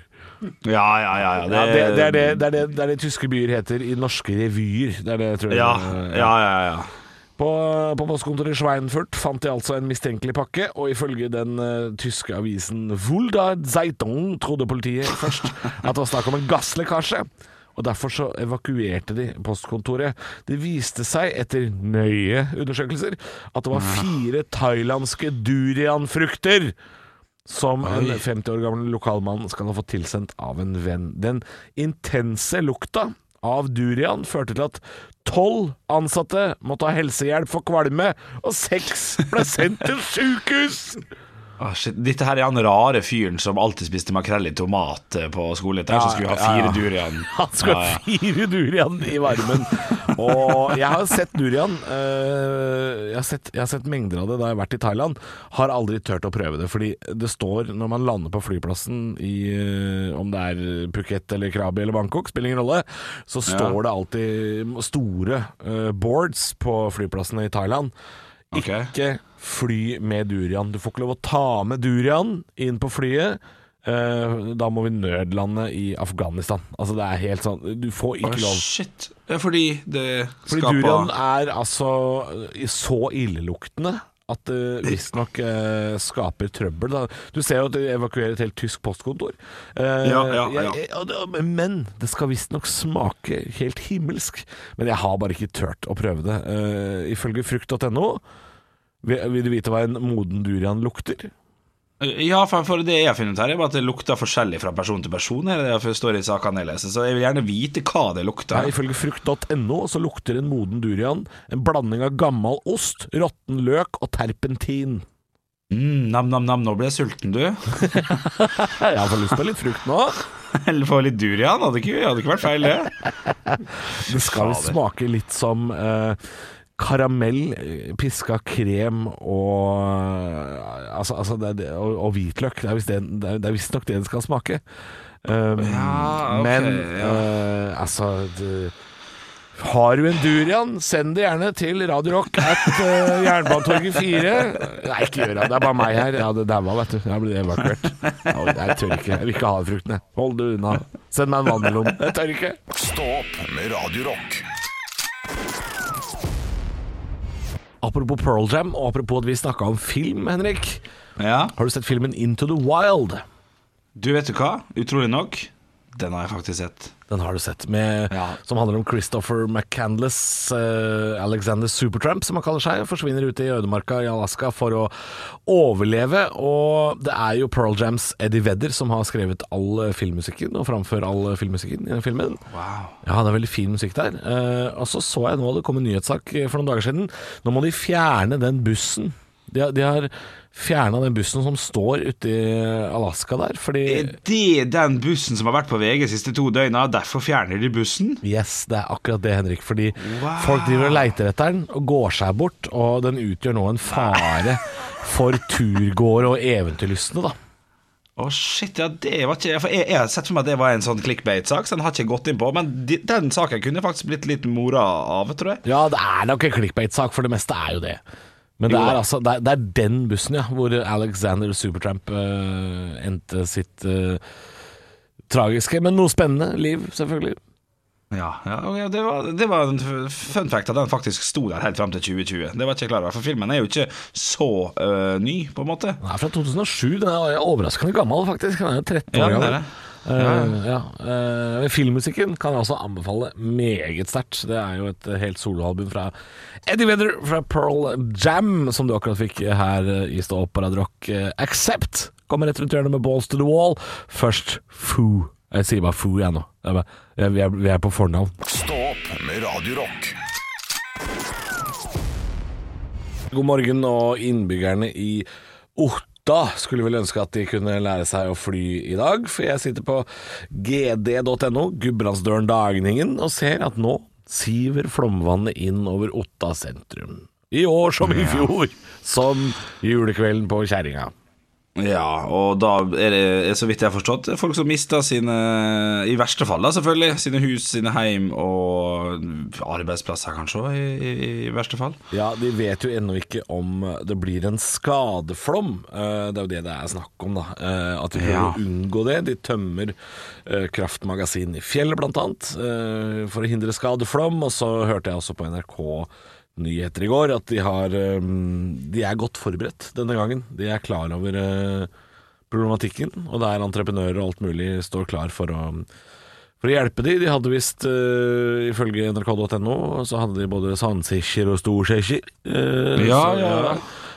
Ja, ja, ja. ja. Ja, det, det, er det, det, er det, det er det tyske byer heter i norske revyer. Det er det, tror jeg. Ja, ja, ja. ja. På, på postkontoret i Schweinfurt fant de altså en mistenkelig pakke, og ifølge den uh, tyske avisen Vulda Zeitung trodde politiet først at det var snakk om en gasslekkasje. Og Derfor så evakuerte de postkontoret. Det viste seg, etter nøye undersøkelser, at det var fire thailandske durianfrukter som en 50 år gammel lokalmann skal ha fått tilsendt av en venn. Den intense lukta av durian førte til at tolv ansatte måtte ha helsehjelp for kvalme, og seks ble sendt til sykehus! Ah, shit. Dette her er han rare fyren som alltid spiste makrell i tomat eh, på skolen. Der, Ja, som skulle ha fire ja. durian. Han skulle ha fire durian i varmen. Og jeg har sett durian. eh, jeg, har sett, jeg har sett mengder av det da jeg har vært i Thailand. Har aldri turt å prøve det. Fordi det står når man lander på flyplassen i eh, Om det er Phuket eller Krabi eller Bangkok, spiller ingen rolle. Så står det alltid store eh, boards på flyplassene i Thailand. Ikke fly med durian. Du får ikke lov å ta med durian inn på flyet. Eh, da må vi nødlande i Afghanistan. Altså Det er helt sånn Du får ikke lov. shit. Fordi det Fordi skaper durian er altså så illeluktende at det visstnok uh, skaper trøbbel. Da. Du ser jo at de evakuerer et helt tysk postkontor. Eh, Ja, ja, ja. jeg- og men det skal visstnok smake helt himmelsk. Men jeg har bare ikke turt å prøve det. Eh, ifølge frukt.no vil, vil du vite hva en moden durian lukter? Ja, for, for det jeg har funnet her, er bare at det lukter forskjellig fra person til person. Er det står i sakene jeg leser Så jeg vil gjerne vite hva det Ja, lukter. ifølge frukt.no så lukter en moden durian en blanding av gammel ost, råtten løk og terpentin. Mm, nam, nam, nam, nå ble jeg sulten, du. Jeg får lyst på litt frukt nå. Eller få litt durian. Hadde ikke, hadde ikke vært feil, det. Det skal smake litt som eh, karamell, eh, piska krem og eh, Altså, altså det, det, og, og hvitløk. Det er visst det- det den visstnok skal smake. Um, Ja, okay, men ja. uh, altså det, Har du en durian, send det gjerne til Radio Rock at uh, Jernbanetorget 4. Nei, ikke gjør det. Det er bare meg her. Ja, det daua, vet du. Jeg ble evakuert. Jeg tør ikke. Jeg vil ikke ha fruktene. Hold det unna. Send meg en vannmelon. Jeg tør ikke. Stå opp med Radio Rock. Apropos Pearl Jam, og apropos at vi snakka om film, Henrik. Ja. Har du sett filmen Into the Wild? Du vet du hva? Utrolig nok. Den har jeg faktisk sett. Den har du sett, med, Ja. som handler om Christopher McCandless, uh, Alexander Supertramp, som han kaller seg. Forsvinner ute i ødemarka i Alaska for å overleve. Og det er jo Pearl Jams Eddie Vedder som har skrevet all eh, filmmusikken, og framfører all eh, filmmusikken i den filmen. Wow. Ja, det er veldig fin musikk der. Uh, og så så jeg nå det kom en nyhetssak for noen dager siden. Nå må de fjerne den bussen. De de har fjerna den bussen som står ute i Alaska der, fordi Er det den bussen som har vært på VG de siste to døgna? Derfor fjerner de bussen? Yes, det er akkurat det, Henrik. Fordi Wow. folk driver og leiter etter den og går seg bort, og den utgjør nå en fare for turgåere og eventyrlystne, da. Å shit, ja det var ikke For jeg, jeg har sett for meg at det var en sånn clickbait-sak, så den har ikke gått inn på. Men de, den saken kunne faktisk blitt litt mora av, tror jeg. Ja, det er nok en clickbait-sak, for det meste er jo det. Men det er, altså, det, er, det er den bussen, ja, hvor Alexander Supertramp uh, endte sitt uh, tragiske, men noe spennende liv, selvfølgelig. Ja, ja, det, var, det var en fun fact at den faktisk sto der helt fram til 2020. Det var ikke jeg klar over, for filmen er jo ikke så øh, ny, på en måte. Den er fra 2007, den er overraskende gammel, faktisk. Den er jo 13 år Ja, gammel. Ja. Uh, filmmusikken kan jeg også anbefale meget sterkt. Det er jo et helt soloalbum fra Eddie Vedder fra Pearl Jam, som du akkurat fikk her i Stå opp på Radio Rock. Eh, Accept kommer rett rundt hjørnet med Balls to the Wall. Først Foo. Jeg sier bare Foo, jeg nå. Jeg bare, jeg, vi, er, vi er på fornavn. Stå opp med Radio Rock. God morgen, og innbyggerne i Otta skulle vel ønske at de kunne lære seg å fly i dag, for jeg sitter på gd.no, Gudbrandsdølen Dagningen, og ser at nå siver flomvannet inn over Otta sentrum. I år som i fjor, som julekvelden på kjerringa. Ja, og da er det, så vidt jeg har forstått, folk som mister sine I verste fall, da, selvfølgelig. Sine hus, sine heim og arbeidsplasser, kanskje, i, i, i verste fall. Ja, de vet jo ennå ikke om det blir en skadeflom. Eh, Det er jo det det er snakk om, da. Eh, At de prøver Ja. å unngå det. De tømmer eh, kraftmagasin i fjellet, blant annet, for å hindre skadeflom. Og så hørte jeg også på NRK nyheter i går at de har eh, De er godt forberedt denne gangen. De er klar over eh, problematikken, og det er entreprenører og alt mulig står klar for å for å hjelpe de, de hadde visst, uh, ifølge nrk.no, så hadde de både sandsikker og storsikker. Uh, Ja, ja, ja.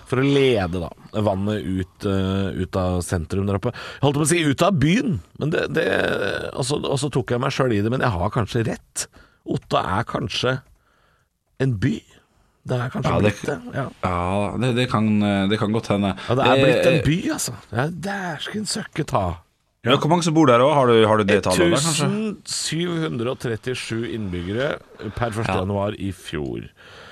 For å lede da, vannet ut, uh, ut av sentrum der oppe. Jeg holdt på å si ut av byen, men det, det og, så, og så tok jeg meg sjøl i det, men jeg har kanskje rett. Otta er kanskje en by. Det er kanskje Ja, det- blitt det. Ja. Ja, det, det, kan, det kan godt hende. ja, det er blitt en Eh, by, altså. Ja, Dæsken søkke ta. Ja, hvor mange som bor der òg? Har, du- har du det tallet 1737 innbyggere per 1. januar i fjor.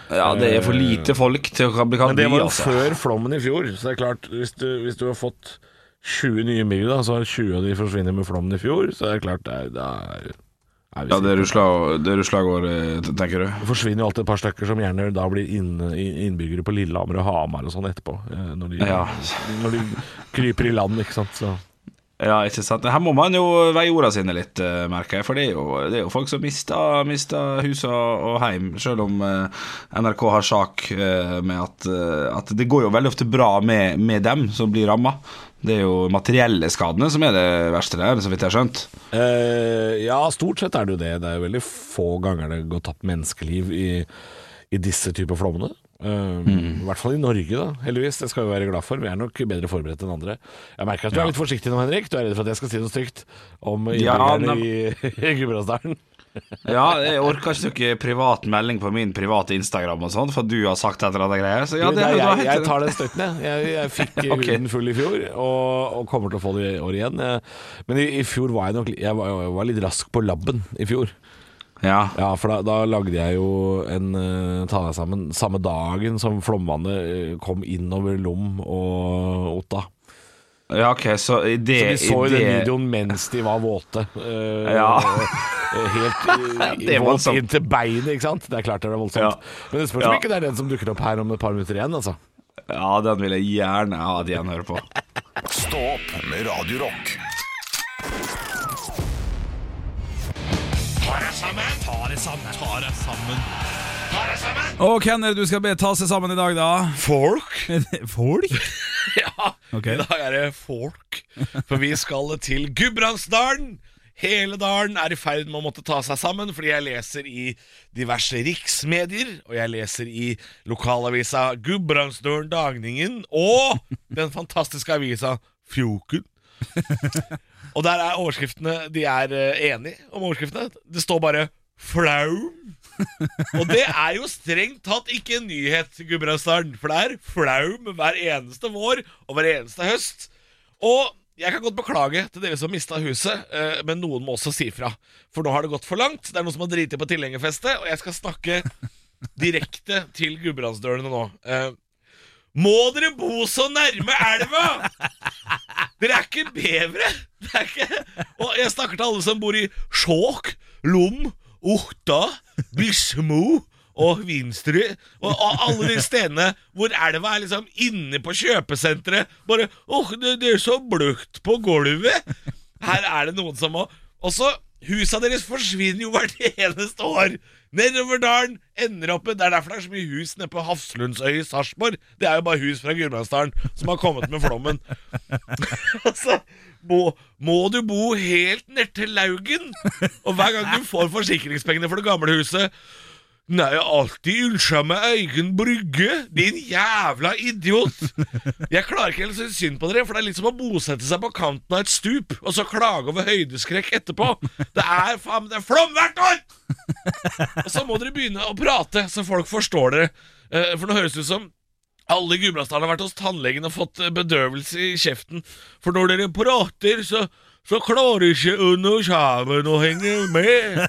Ja, det er for lite folk til å bli kalt by. Men det var jo altså. før flommen i fjor, så det er klart, hvis du, hvis du har fått 20 nye innbyggere, så har 20 av de forsvinner med flommen i fjor, så det er klart det er, det er, er Ja, det sikre. rusla- går, eh, tenker du? Det forsvinner jo alltid et par stykker som gjerne da blir inn, innbyggere på Lillehammer og Hamar og sånn etterpå. eh, Når de, Ja. når de kryper i land, ikke sant. Så. Ja, ikke sant. Her må man jo veie ordene sine litt, eh, merker jeg. For det er jo, det er jo folk som mister, mister hus og, heim, selv om NRK har sak med at, at det går jo veldig ofte bra med, med dem som blir ramma. Det er jo materielle skadene som er det verste der, så vidt jeg har skjønt. Eh, ja, stort sett er det jo det. Det er jo veldig få ganger det går tapt menneskeliv i, i disse typer flommene. Eh, I hvert fall i Norge, da. Heldigvis. Det skal vi være glad for. Vi er nok bedre forberedt enn andre. Jeg merker at du er litt forsiktig nå, Henrik. Du er redd for at jeg skal si noe stygt om Ja, innbyggerne ja, i, i Gudbrandsdalen. Ja, jeg orker ikke noe privat melding på min private Instagram og sånn, for du har sagt et eller annet greier. Så ja, det, nei, jeg, jeg tar den støtten, jeg. Jeg, jeg fikk okay. huden full i fjor, og, og kommer til å få det i år igjen. Men i, i fjor var jeg nok jeg var, jeg var litt rask på labben i fjor. Ja. Ja, for da, da lagde jeg jo en uh, Ta deg sammen samme dagen som flomvannet eh, kom innover Lom og Otta. Ja, ok, så det Så vi så jo i den videoen mens de var våte. Uh, Ja. eh, Helt i, våt inn til beinet, ikke sant. Det er klart det er voldsomt. Ja. Men det spørs om Ja. ikke det er den som dukker opp her om et par minutter igjen, altså. Ja, den vil jeg gjerne ha at igjen hører på. Stå opp med Radio Rock. Og hvem er det du skal be ta seg sammen i dag, da? Folk? Folk? Ja, Ok. i dag er det folk. For vi skal til Gudbrandsdalen. Hele dalen er i ferd med å måtte ta seg sammen, fordi jeg leser i diverse riksmedier, og jeg leser i lokalavisa Gudbrandsdølen Dagningen og den fantastiske avisa Fjoken. Og der er overskriftene De er eh, enige om overskriftene. Det står bare 'flaum'. Og det er jo strengt tatt ikke en nyhet, Gudbrandsdalen, for det er flaum hver eneste vår og hver eneste høst. Og jeg kan godt beklage til dere som mista huset, eh, men noen må også si fra. For nå har det gått for langt. Det er noen som har driti på tilhengerfestet, og jeg skal snakke direkte til Gudbrandsdølene nå. Eh, må dere bo så nærme elva?! Dere er ikke bevere! Det er ikke... Og jeg snakker til alle som bor i Skjåk, Lom, Otta, Bismo og Vinstra. Og, og alle de stedene hvor elva er liksom inne på kjøpesenteret. Bare åh, det, det er så bløtt på gulvet! Her er det noen som må Og så Husa deres forsvinner jo hvert eneste år. Nedover dalen ender opp med Det er derfor det er så mye hus nede på Hafslundsøy i Sarpsborg. Det er jo bare hus fra Gudbrandsdalen som har kommet med flommen. altså, må, må du bo helt nedtil Laugen? Og hver gang du får forsikringspengene for det gamle huset Nei, jeg har alltid ønska meg egen brygge. Din jævla idiot! Jeg klarer ikke helt å synes synd på dere, for det er litt som å bosette seg på kanten av et stup, og så klage over høydeskrekk etterpå. Det er faen det er flom hvert år! Og så må dere begynne å prate, så folk forstår dere. Eh, For nå høres det ut som alle i Gudbrandsdalen har vært hos tannlegen og fått eh, bedøvelse i kjeften. For når dere prater, så, så klarer ikke under kjeven å henge med.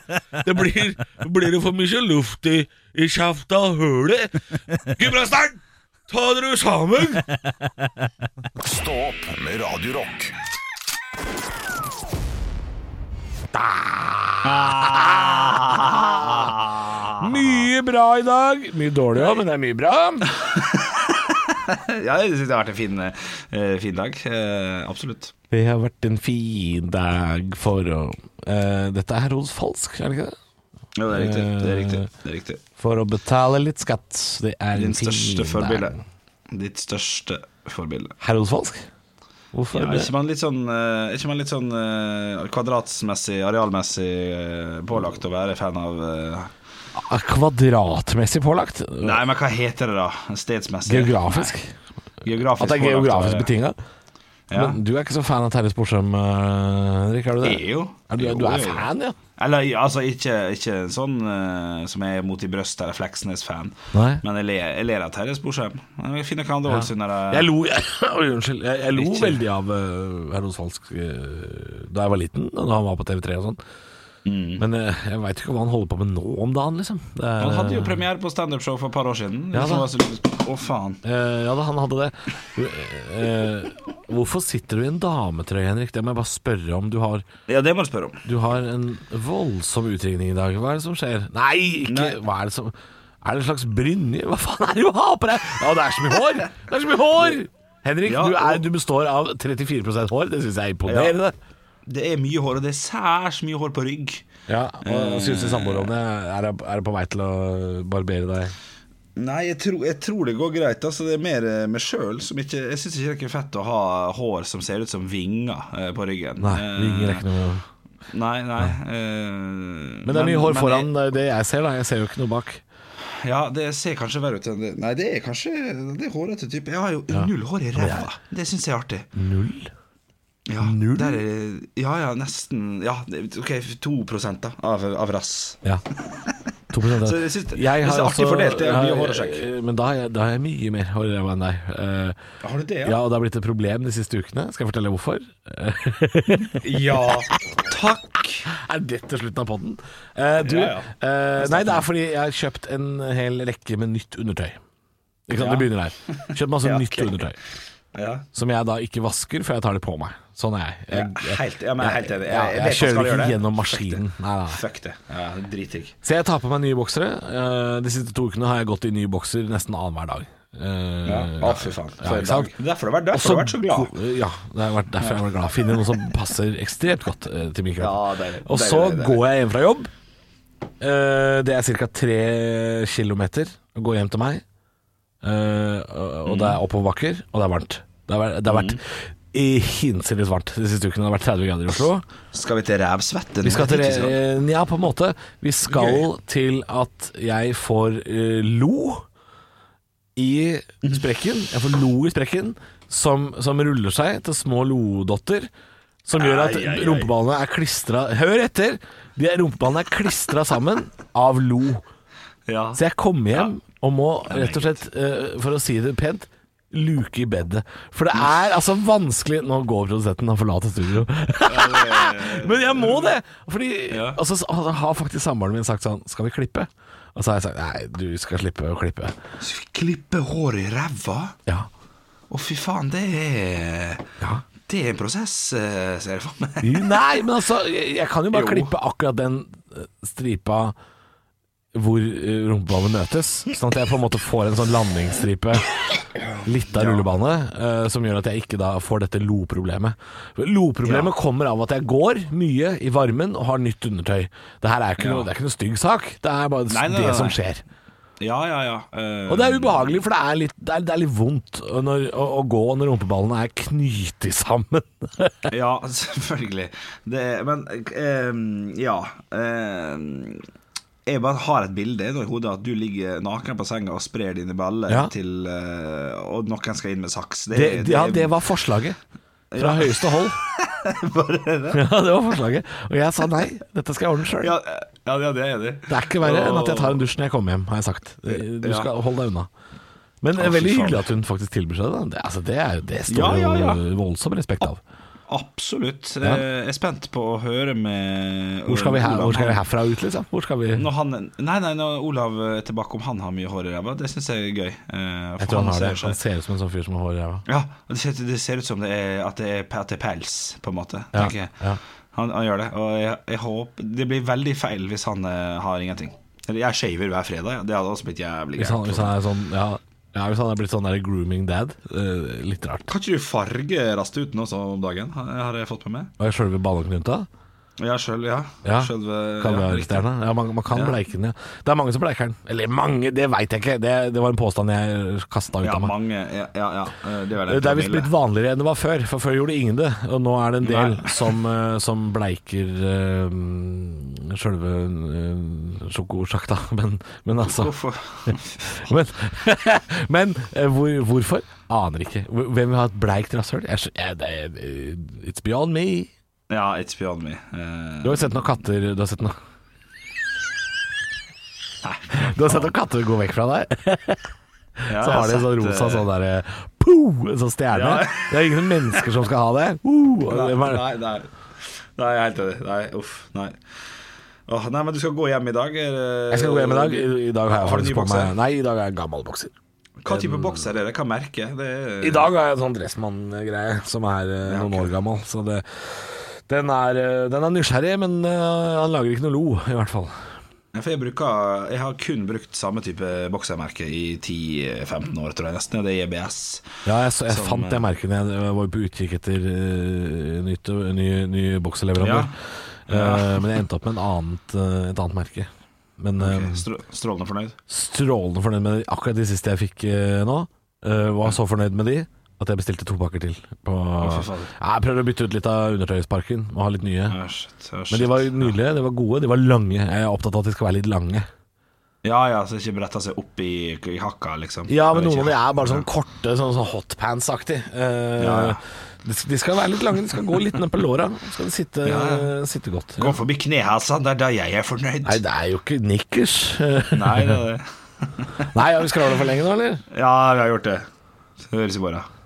Det blir, blir det for mye luft i, i kjefta hullet. Gudbrandsdalen, ta dere sammen! Stå opp med Radiorock. Mye bra i dag. Mye dårlig òg, men det er mye bra. Ja, jeg syns det har vært en fin, uh, fin dag. Uh, absolutt. Det har vært en fin dag for å uh, Dette er hos Falsk, er det ikke det? Jo, det er riktig. Det er riktig. Det er riktig. For å betale litt skatt. Det er Din en fin største forbilde. Ditt største forbilde. Herros Falsk? Hvorfor Ja, er ikke man litt sånn, ikke man litt sånn kvadratsmessig, arealmessig pålagt å være fan av Kvadratmessig pålagt? Nei, men hva heter det da? Stedsmessig? Geografisk? Geografisk At det er geografisk være- betinga? Ja. Men du er ikke så fan av Terje Sporsem, eh, Henrik? Er du det? Jeg jo. Er du, Jo, du er jo, fan, ja? Eller altså ikke, ikke sånn uh, som er mot i brystet eller Fleksnes-fan. Men jeg ler, jeg ler av Terje Sporsem. Jeg finner ikke andre ord under Jeg lo, Oi, unnskyld, jeg, jeg lo veldig av uh, Herros Falsk uh, da jeg var liten, da han var på TV3 og sånn. Men eh, jeg veit ikke hva han holder på med nå om dagen, liksom. Er, Mm. Han hadde jo premiere på standupshow for et par år siden. Ja, da. var Å, faen. Uh, ja da, han hadde det. Uh, hvorfor sitter du i en dametrøye, Henrik? Det må jeg bare spørre om. Du har, Ja, det må du spørre om. du har en voldsom utringning i dag. Hva er det som skjer? Nei, ikke Nei. Hva er det som Er det en slags brynje? Hva faen er det du har på deg? Ja, det er så mye hår! Det er så mye hår! Henrik, Ja, du, er, du består av 34% hår. Det syns jeg er imponerende. Det er mye hår, og det er særs mye hår på rygg. Ja, og Syns du samboer om det? Er det er det på vei til å barbere deg? Nei, jeg tror, jeg tror det går greit. Altså, det er mer eh, meg sjøl som ikke Jeg syns ikke det er fett å ha hår som ser ut som vinger eh, på ryggen. Nei, Eh, vinger er ikke noe Nei, nei. eh, Men det er mye hår foran det er det jeg ser, da. Jeg ser jo ikke noe bak. Ja, det ser kanskje verre ut enn det Nei, det er kanskje Det er hårete type. Jeg har jo null hår i ræva. Det syns jeg er artig. Null? Ja, Der er, ja, ja, nesten Ja, ok, 2 da av, av rass. Ja. 2 av Så jeg synes det- er artig også- fordelt, det er mye jeg- hår og skjegg. Men da har, jeg, da har jeg mye mer hår i ræva enn deg. Uh, Har du det, ja, og det har blitt et problem de siste ukene. Skal jeg fortelle hvorfor? Ja, takk. Er dette slutten av podden? Uh, du, Ja, eh, nei, det er fordi jeg har kjøpt en hel rekke med nytt undertøy. Ikke sant, Ja. Det begynner der. Kjøpt masse Ja, nytt undertøy. Ja. Som jeg da ikke vasker før jeg tar det på meg. Sånn er jeg. Jeg, helt, ja, men jeg er helt enig. jeg, kjører ikke gjennom maskinen. Nei, nei. Fuck det. Ja, Dritdigg. Så jeg tar på meg nye boksere. Eh, de siste to ukene har jeg gått i nye bokser nesten annenhver dag. Uh, Ja. Å, fy faen. ja, en dag. Derfor har du vært, har vært så glad. Ja, det har vært derfor jeg har vært glad. Finner noe som passer ekstremt godt uh, til min kropp. Ja, og så deilig, deilig. går jeg hjem fra jobb. Uh, det er ca. tre kilometer å gå hjem til meg. Eh, og det er oppoverbakker, og det er varmt. Det har vært, det har vært i hinsides varmt de siste ukene. Det har vært 30 grader i Oslo. Skal vi til rævsvette? Vi skal til Ja, på en måte. Vi skal til at jeg får uh, lo i sprekken. Jeg får lo i sprekken som, som ruller seg til små lodotter. Som gjør at rumpeballene er klistra Hør etter! De rumpeballene er klistra sammen av lo. Ja. Så jeg kommer hjem og må rett og slett, eh, for å si det pent, luke i bedet. For det er altså vanskelig Nå går produsenten, han forlater studio. Men jeg må det! Fordi altså, har faktisk samboeren min sagt sånn Skal vi klippe? Og så har jeg sagt nei, du skal slippe å klippe. Skal vi klippe håret i ræva? Ja. Å, fy faen, det er ja. Det er en prosess, eh, ser jeg for meg. Nei, men altså, jeg, jeg kan jo bare Jo. klippe akkurat den eh, stripa hvor eh, rumpeballene møtes, sånn at jeg på en måte får en sånn landingsstripe litt av rullebane, uh, som gjør at jeg ikke da får dette lo-problemet. Lo-problemet kommer av at jeg går mye i varmen og har nytt undertøy. Det her er ikke, noe, det er ikke noe stygg sak, det er bare Nei, nei, det nei, som skjer. Ja, ja, ja. Uh, Og det er ubehagelig, for det er litt, det er, det er litt vondt når, å, å gå når rumpeballene er knyttet sammen. Ja, selvfølgelig. Det, men uh, ja. eh, jeg bare har et bilde i hodet at du ligger naken på senga og sprer dine baller Ja. til eh, Og noen skal inn med saks. Det, ja, det var forslaget. Fra høyeste hold. Ja, det var forslaget. Og jeg sa nei, dette skal jeg ordne sjøl. ja, ja, ja, det er enig. Det er ikke verre enn at jeg tar en dusj når jeg kommer hjem, har jeg sagt. Du Ja. skal holde deg unna. Men det er veldig hyggelig at hun faktisk tilbyr seg det. Det, altså, det, er, det står Ja, ja, ja. jo voldsom respekt av. Absolutt. Ja. Eh, Jeg er spent på å høre med Hvor skal vi, her, hvor skal vi herfra ut, liksom? Hvor skal vi Når han, nei, nei, når Olav er tilbake, om han har mye hår i ræva, det syns jeg er gøy. Eh, Jeg tror han har det. Han ser ut som en sånn fyr som har hår i ræva. Ja, det ser, det ser ut som det er, at, det er, at det er pels, på en måte. Ja, tenker jeg. ja. Han, han gjør det, og jeg, jeg håper Det blir veldig feil hvis han eh, har ingenting. Eller jeg shaver hver fredag, det hadde også blitt jævlig Hvis han, hvis han er sånn ja, ja, hvis han er blitt sånn der grooming dad. eh, litt rart. Kan ikke du farge rastuten også om dagen? Har jeg fått med meg? Og jeg sjølve ballongknutta? Ja, sjøl, ja. Ja, Selve, Kan ja, man, man kan Ja. bleike den, ja. Det er mange som bleiker den. Eller mange, det veit jeg ikke. Det, det var en påstand jeg kasta ut Ja, av meg. mange Ja, ja. eh, Det vel Det er visst blitt vanligere enn det var før, for før gjorde ingen det. Og nå er det en del som, eh, som bleiker uh, sjølve uh, sjokosjakta. Men, men altså Hvorfor? Men, men uh, hvor, hvorfor? Aner ikke. Hvem vil ha et bleikt rasshøl? Det eh, It's beyond me. Ja, it's beyond me. Uh, Du har jo sett noen katter Du har sett noe Du har sett noen katter gå vekk fra deg? ja, Så har de en sånn rosa eh, sånn derre Poo! Sånn stjerne. Ja. Det er ingen mennesker som skal ha det. Uh, Nei, nei, nei. Nei, jeg er helt enig. Nei, uff. Nei. Åh, nei, men du skal gå hjem i dag? eller- Jeg skal gå hjem i dag. I, dag har jeg faktisk på meg? Nei, i dag er jeg gammel bokser. Hva type bokser er det? Hva merke? Det er... I dag har jeg en sånn Dressmann-greie som er eh, Ja, noen år gammel. Så det, den, er, eh, den er nysgjerrig, men eh, han lager ikke noe lo, i hvert fall. For jeg, bruker, jeg har kun brukt samme type boksermerke i 10-15 år, tror jeg nesten. Det er EBS. Ja, jeg, så, jeg Som, fant det eh, merket da jeg var på utkikk etter uh, nytt, ny, ny bokserleverandør. Ja. Uh, men jeg endte opp med en annet, et annet merke. Men okay. Ok, Strålende fornøyd. strålende fornøyd med akkurat de siste jeg fikk nå. Var så fornøyd med de at jeg bestilte to pakker til. På, jeg prøvde å bytte ut litt av undertøysparken og ha litt nye. Ja, shit, ja, shit. Men de var nydelige, de var gode, de var lange. Jeg er opptatt av at de skal være litt lange. Ja, ja, så ikke bretta seg opp i, i hakka, liksom. Ja, men noen av de er bare sånn korte, sånn, sånn hotpants-aktig. Eh, Ja. De, de skal være litt lange, de skal gå litt ned på låra. Skal de sitte, sitte godt. Gå forbi knehasa, det er da jeg er fornøyd. Nei, det er jo ikke nikkers. Nei, det er det. Nei, har vi skravla for lenge nå, eller? Ja, vi har gjort det. Så høres i morgen.